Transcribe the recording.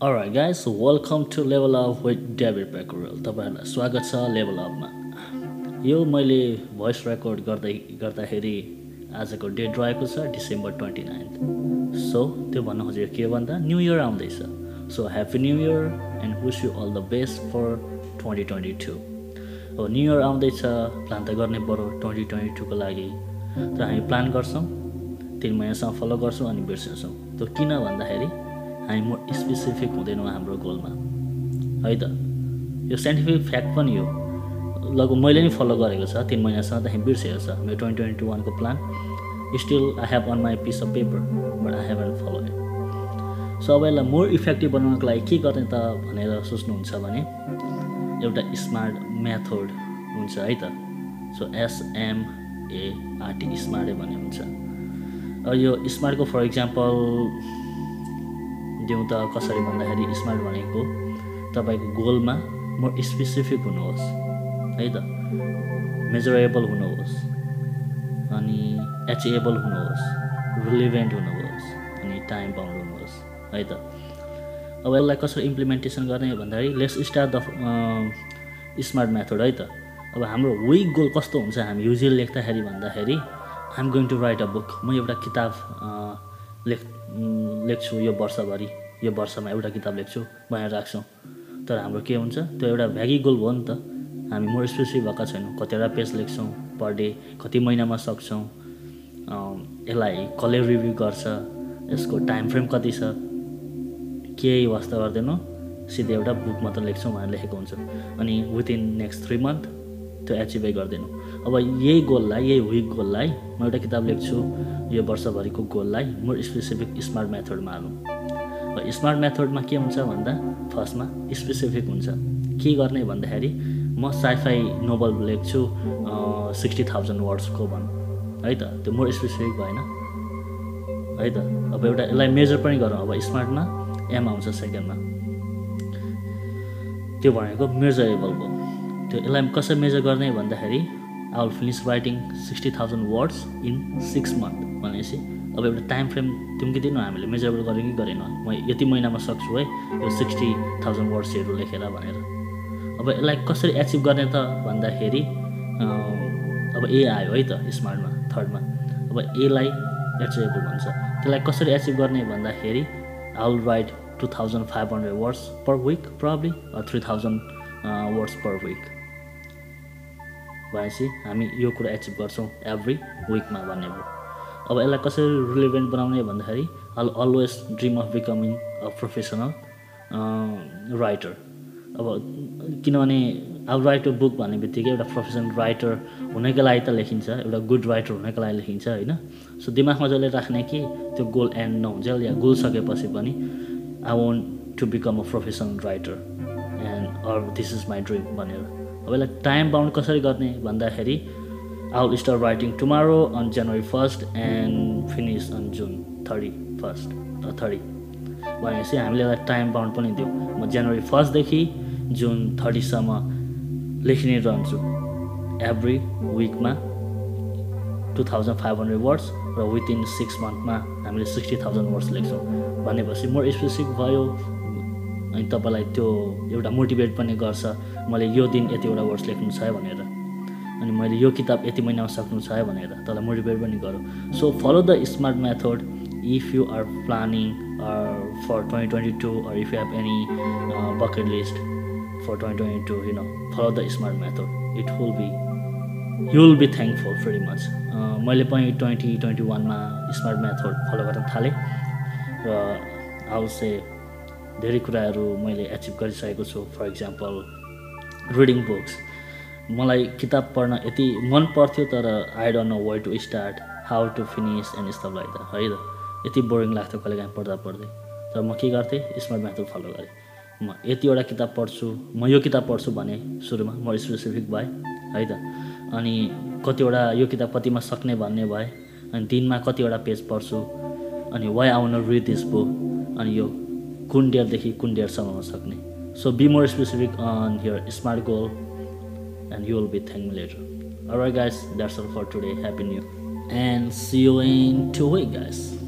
Guys, so welcome to Level Up with David Becquerel. तपाईँहरूलाई स्वागत छ लेभल अपमा यो मैले भोइस रेकर्ड गर्दै गर्दाखेरि आजको डेट रहेको छ डिसेम्बर ट्वेन्टी नाइन्थ सो त्यो भन्नु खोजेको के भन्दा न्यु इयर आउँदैछ। So happy new year and wish you all the best for twenty twenty two हो न्यु इयर आउँदैछ प्लान त गर्नै पऱ्यो ट्वेन्टी ट्वेन्टी टूको लागि। तर हामी प्लान गर्छौँ तिन महिनासम्म फलो गर्छौँ अनि बिर्सिन्छौँ। त्यो किन भन्दाखेरि हामी म स्पेसिफिक हुँदैनौँ हाम्रो गोलमा है त? यो साइन्टिफिक फ्याक्ट पनि हो। लगभग मैले नि फलो गरेको छ तिन महिनासम्म त हामी बिर्सेको छ मेरो ट्वेन्टी ट्वेन्टी वानको plan still I have on my piece of paper but I have follow it so अब यसलाई मोर इफेक्टिभ बनाउनको लागि के गर्ने त भनेर सोच्नुहुन्छ भने एउटा स्मार्ट मेथड हुन्छ है त? सो एसएमएआरटी स्मार्टै भन्ने हुन्छ। यो स्मार्टको फर इक्जाम्पल दिउँ त कसरी भन्दाखेरि स्मार्ट भनेको तपाईँको गोलमा मोर स्पेसिफिक हुनुहोस् है त? मेजरेबल हुनुहोस् अनि एचिएबल हुनुहोस् रिलिभेन्ट हुनुहोस् अनि टाइम बााउन्ड हुनुहोस् है त? अब यसलाई कसरी इम्प्लिमेन्टेसन गर्ने भन्दाखेरि let's start the smart method है त? अब हाम्रो विक गोल कस्तो हुन्छ हामी युजली लेख्दाखेरि भन्दाखेरि I'm going to write a book म एउटा किताब लेख लेख्छु यो वर्षभरि। यो वर्षमा एउटा किताब लेख्छु भनेर राख्छौँ। तर हाम्रो के हुन्छ त्यो एउटा भ्यागी गोल भयो नि त। हामी मोर स्पेसिफिक भएका छैनौँ। कतिवटा पेज लेख्छौँ पर डे कति महिनामा सक्छौँ। यसलाई कसले रिभ्यू गर्छ यसको टाइम फ्रेम कति छ केही वास्ता गर्दैनौँ। सिधै एउटा बुक मात्र लेख्छौँ भनेर लेखेको हुन्छ। अनि विथिन नेक्स्ट थ्री मन्थ त्यो एचिभै गर्दैनौँ। अब यही गोललाई यही विक गोललाई म एउटा किताब लेख्छु यो वर्षभरिको गोललाई मोर स्पेसिफिक स्मार्ट मेथडमा हालौँ। र स्मार्ट मेथडमा के हुन्छ भन्दा फर्स्टमा स्पेसिफिक हुन्छ। के गर्ने भन्दाखेरि म साइफाई नोबल लेख्छु सिक्सटी थाउजन्ड वर्ड्सको भनौँ है त? त्यो मोर स्पेसिफिक भएन है त? अब एउटा यसलाई मेजर पनि गरौँ। अब स्मार्टमा एम आउँछ सेकेन्डमा त्यो भनेको मेजरेबल भयो त्यो यसलाई कसरी मेजर गर्ने भन्दाखेरि I will finish writing sixty thousand words in six month भनेपछि अब एउटा टाइम फ्रेम दिनु हामीले मेजरेबल गऱ्यौँ कि गरेन। म यति महिनामा सक्छु है यो सिक्सटी थाउजन्ड वर्ड्सहरू लेखेर भनेर। अब यसलाई कसरी एचिभ गर्ने त भन्दाखेरि अब ए आयो है त स्मार्टमा थर्डमा अब एलाई एचिभेबल भन्छ त्यसलाई कसरी एचिभ गर्ने भन्दाखेरि I will write two thousand five hundred words per week probably three thousand words per week भनेपछि हामी यो कुरा एचिभ गर्छौँ एभ्री विकमा भन्ने भयो अब यसलाई कसरी रिलेभेन्ट बनाउने भन्दाखेरि I always dream of becoming a professional writer अब किनभने अब राइट अ बुक भन्ने बित्तिकै एउटा प्रोफेसनल राइटर हुनैको लागि त लेखिन्छ एउटा गुड राइटर हुनको लागि लेखिन्छ होइन? सो दिमागमा जसले राख्ने कि त्यो गोल एन्ड नहुन्छ या गोल सकेपछि पनि I want to become a professional writer and or this is my dream भनेर। अब यसलाई टाइम बााउन्ड कसरी गर्ने भन्दाखेरि I will start writing tomorrow on January 1st and finish on June 31st thirty भनेपछि हामीले यसलाई टाइम बााउन्ड पनि दिउँ म जनवरी फर्स्टदेखि जुन थर्टीसम्म लेखिने रहन्छु। Every विकमा two thousand five hundred words र विदिन सिक्स मन्थमा हामीले सिक्सटी थाउजन्ड वर्ड्स लेख्छौँ। भनेपछि मोर स्पेसिफिक भयो अनि तपाईँलाई त्यो एउटा मोटिभेट पनि गर्छ मैले यो दिन यतिवटा वर्ड्स लेख्नु छ भनेर। अनि मैले यो किताब यति महिनामा सक्नु छ भनेर तँलाई मोटिभेट पनि गरौँ। So follow the smart method if you are planning for twenty twenty two or if you have any bucket list for twenty twenty two you know follow the smart method it will be you will be thankful very much मैले पनि twenty twenty वानमा smart method follow गर्न थालेँ। र आउसे धेरै कुराहरू मैले achieve गरिसकेको छु. फर इक्जाम्पल रिडिङ बुक्स मलाई किताब पढ्न यति मन पर्थ्यो तर I don't know way to start how to finish and stuff like the है त? यति बोरिङ लाग्थ्यो कहिले काहीँ पढ्दा पढ्दै। तर म के गर्थेँ? स्मार्ट मेथड फलो गरेँ। म यतिवटा किताब पढ्छु म यो किताब पढ्छु भने सुरुमा म स्पेसिफिक भएँ। है त? अनि कतिवटा यो किताब कतिमा सक्ने भन्ने भए। अनि दिनमा कतिवटा पेज पढ्छु। अनि वाइ आउन रिड दिस बुक अनि यो कुन डेयरदेखि कुन डेयरसम्म सक्ने so be more specific on your smart goal will be thanking me later. Alright, guys, that's all for today. Happy New Year, and see you in two weeks, guys.